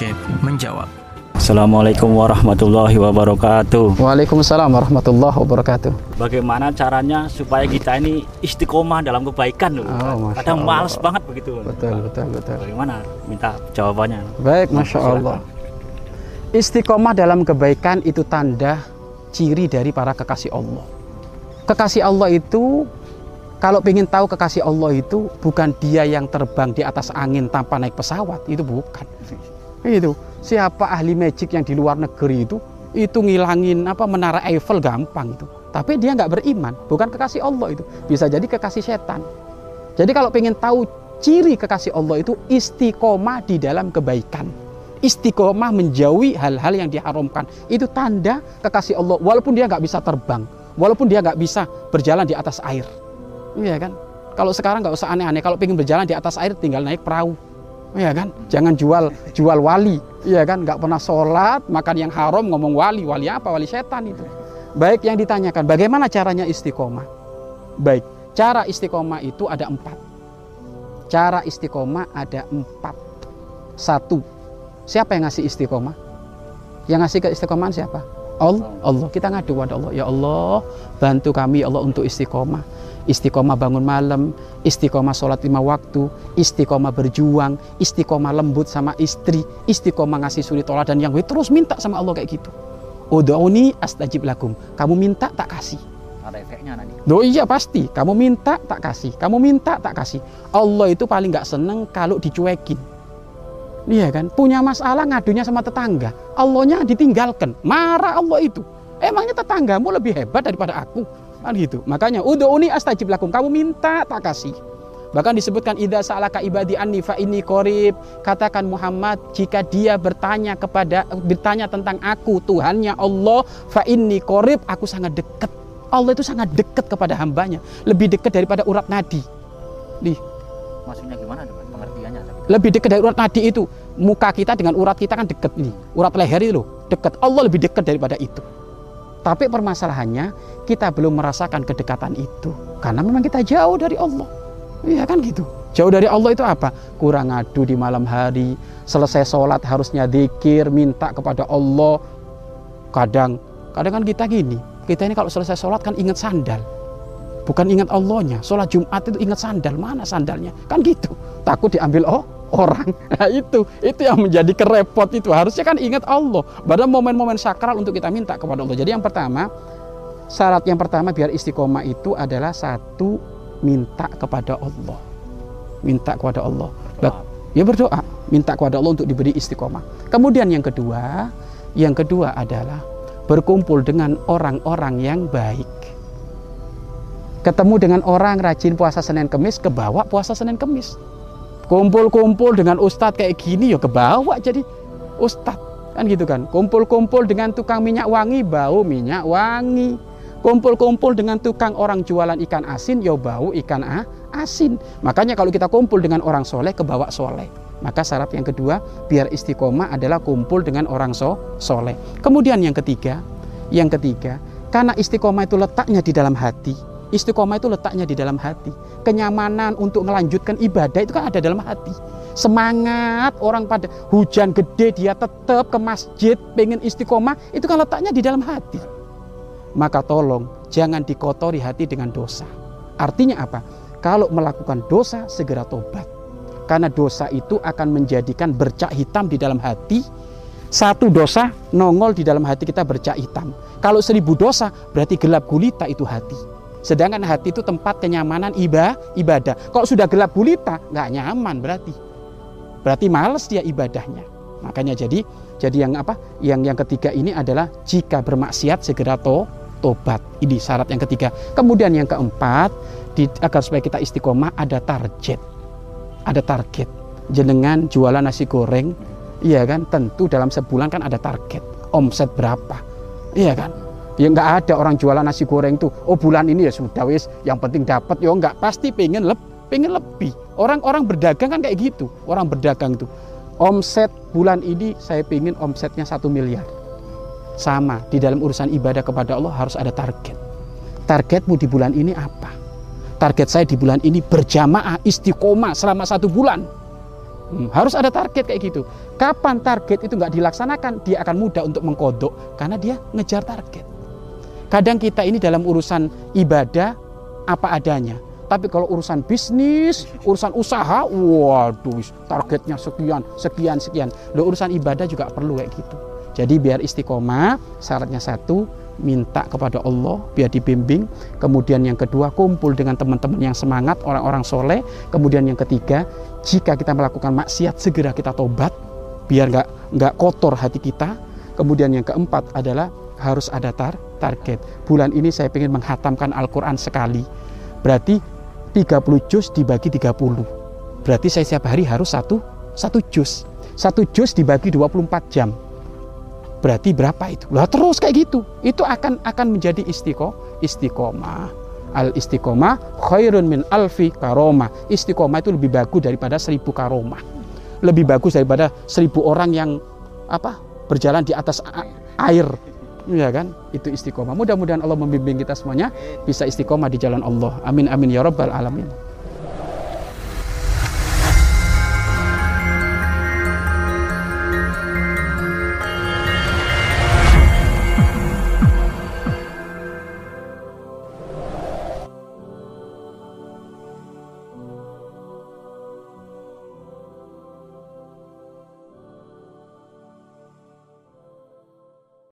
Syekh menjawab. Assalamualaikum warahmatullahi wabarakatuh. Waalaikumsalam warahmatullahi wabarakatuh. Bagaimana caranya supaya kita ini istiqomah dalam kebaikan loh? Oh, Kadang males banget begitu. Betul, betul, betul. Bagaimana? Minta jawabannya. Baik, Masya Allah. Istiqomah dalam kebaikan itu tanda ciri dari para kekasih Allah. Kekasih Allah itu, kalau ingin tahu kekasih Allah itu bukan dia yang terbang di atas angin tanpa naik pesawat, itu bukan. Itu siapa ahli magic yang di luar negeri itu, itu ngilangin apa menara Eiffel gampang itu. Tapi dia nggak beriman, bukan kekasih Allah itu. Bisa jadi kekasih setan. Jadi kalau ingin tahu ciri kekasih Allah itu istiqomah di dalam kebaikan. Istiqomah menjauhi hal-hal yang diharamkan. Itu tanda kekasih Allah. Walaupun dia nggak bisa terbang, walaupun dia nggak bisa berjalan di atas air. Iya kan? Kalau sekarang nggak usah aneh-aneh. Kalau pengen berjalan di atas air, tinggal naik perahu. Iya kan? Jangan jual jual wali. Iya kan? Nggak pernah sholat, makan yang haram, ngomong wali. Wali apa? Wali setan itu. Baik yang ditanyakan, bagaimana caranya istiqomah? Baik, cara istiqomah itu ada empat. Cara istiqomah ada empat. Satu, siapa yang ngasih istiqomah? Yang ngasih ke istiqomahan siapa? Allah. Allah. Kita ngadu pada Allah. Ya Allah, bantu kami ya Allah untuk istiqomah. Istiqomah bangun malam, istiqomah sholat lima waktu, istiqomah berjuang, istiqomah lembut sama istri, istiqomah ngasih suri tolak dan yang gue terus minta sama Allah kayak gitu. Udauni astajib lakum. Kamu minta tak kasih. Ada efeknya nanti. Oh iya pasti, kamu minta tak kasih, kamu minta tak kasih. Allah itu paling nggak seneng kalau dicuekin. Iya kan, punya masalah ngadunya sama tetangga, Allahnya ditinggalkan, marah Allah itu. Emangnya tetanggamu lebih hebat daripada aku? Kan gitu. Makanya udhuni astajib lakum, kamu minta tak kasih. Bahkan disebutkan idza sa'alaka ibadi anni fa inni qarib. Katakan Muhammad jika dia bertanya kepada bertanya tentang aku Tuhannya Allah fa inni qarib, aku sangat dekat. Allah itu sangat dekat kepada hambanya, lebih dekat daripada urat nadi. Nih, Maksudnya gimana? Pengertiannya? lebih dekat dari urat nadi itu. Muka kita dengan urat kita kan dekat nih. Urat leher itu loh, dekat. Allah lebih dekat daripada itu. Tapi permasalahannya kita belum merasakan kedekatan itu karena memang kita jauh dari Allah. Iya kan gitu. Jauh dari Allah itu apa? Kurang ngadu di malam hari, selesai sholat harusnya zikir, minta kepada Allah. Kadang, kadang kan kita gini, kita ini kalau selesai sholat kan ingat sandal. Bukan ingat Allahnya. Sholat Jumat itu ingat sandal. Mana sandalnya? Kan gitu. Takut diambil oh orang. Nah itu, itu yang menjadi kerepot itu. Harusnya kan ingat Allah. Pada momen-momen sakral untuk kita minta kepada Allah. Jadi yang pertama, syarat yang pertama biar istiqomah itu adalah satu minta kepada Allah. Minta kepada Allah. Ya berdoa, minta kepada Allah untuk diberi istiqomah. Kemudian yang kedua, yang kedua adalah berkumpul dengan orang-orang yang baik. Ketemu dengan orang rajin puasa Senin Kemis, kebawa puasa Senin Kemis. Kumpul-kumpul dengan ustadz kayak gini ya kebawa jadi ustadz kan gitu kan. Kumpul-kumpul dengan tukang minyak wangi, bau minyak wangi. Kumpul-kumpul dengan tukang orang jualan ikan asin, ya bau ikan a- asin. Makanya kalau kita kumpul dengan orang soleh, kebawa soleh. Maka syarat yang kedua, biar istiqomah adalah kumpul dengan orang so soleh. Kemudian yang ketiga, yang ketiga, karena istiqomah itu letaknya di dalam hati. Istiqomah itu letaknya di dalam hati. Kenyamanan untuk melanjutkan ibadah itu kan ada dalam hati. Semangat orang pada hujan gede dia tetap ke masjid pengen istiqomah itu kan letaknya di dalam hati. Maka tolong jangan dikotori hati dengan dosa. Artinya apa? Kalau melakukan dosa segera tobat. Karena dosa itu akan menjadikan bercak hitam di dalam hati. Satu dosa nongol di dalam hati kita bercak hitam. Kalau seribu dosa berarti gelap gulita itu hati. Sedangkan hati itu tempat kenyamanan iba, ibadah. Kalau sudah gelap gulita nggak nyaman berarti. Berarti males dia ibadahnya. Makanya jadi jadi yang apa? Yang yang ketiga ini adalah jika bermaksiat segera to, tobat. Ini syarat yang ketiga. Kemudian yang keempat, di, agar supaya kita istiqomah ada target. Ada target. Jenengan jualan nasi goreng, iya kan? Tentu dalam sebulan kan ada target. Omset berapa? Iya kan? Ya nggak ada orang jualan nasi goreng tuh. Oh bulan ini ya sudah wis, yang penting dapat. Ya nggak pasti pengen lebih, pengen lebih. Orang-orang berdagang kan kayak gitu. Orang berdagang tuh. Omset bulan ini saya pengen omsetnya satu miliar. Sama di dalam urusan ibadah kepada Allah harus ada target. Targetmu di bulan ini apa? Target saya di bulan ini berjamaah istiqomah selama satu bulan. Hmm, harus ada target kayak gitu. Kapan target itu nggak dilaksanakan, dia akan mudah untuk mengkodok karena dia ngejar target. Kadang kita ini dalam urusan ibadah apa adanya. Tapi kalau urusan bisnis, urusan usaha, waduh, targetnya sekian, sekian, sekian. Loh, urusan ibadah juga perlu kayak gitu. Jadi biar istiqomah, syaratnya satu, minta kepada Allah biar dibimbing. Kemudian yang kedua, kumpul dengan teman-teman yang semangat, orang-orang soleh. Kemudian yang ketiga, jika kita melakukan maksiat, segera kita tobat, biar nggak nggak kotor hati kita. Kemudian yang keempat adalah harus ada tar target. Bulan ini saya ingin menghatamkan Al-Quran sekali. Berarti 30 juz dibagi 30. Berarti saya setiap hari harus satu, satu juz. Satu juz dibagi 24 jam. Berarti berapa itu? Lah terus kayak gitu. Itu akan akan menjadi istiqo, istiqomah. Al istiqomah khairun min alfi karomah. Istiqomah itu lebih bagus daripada seribu karomah. Lebih bagus daripada seribu orang yang apa berjalan di atas air ya kan? Itu istiqomah. Mudah-mudahan Allah membimbing kita semuanya. Bisa istiqomah di jalan Allah. Amin amin ya rabbal alamin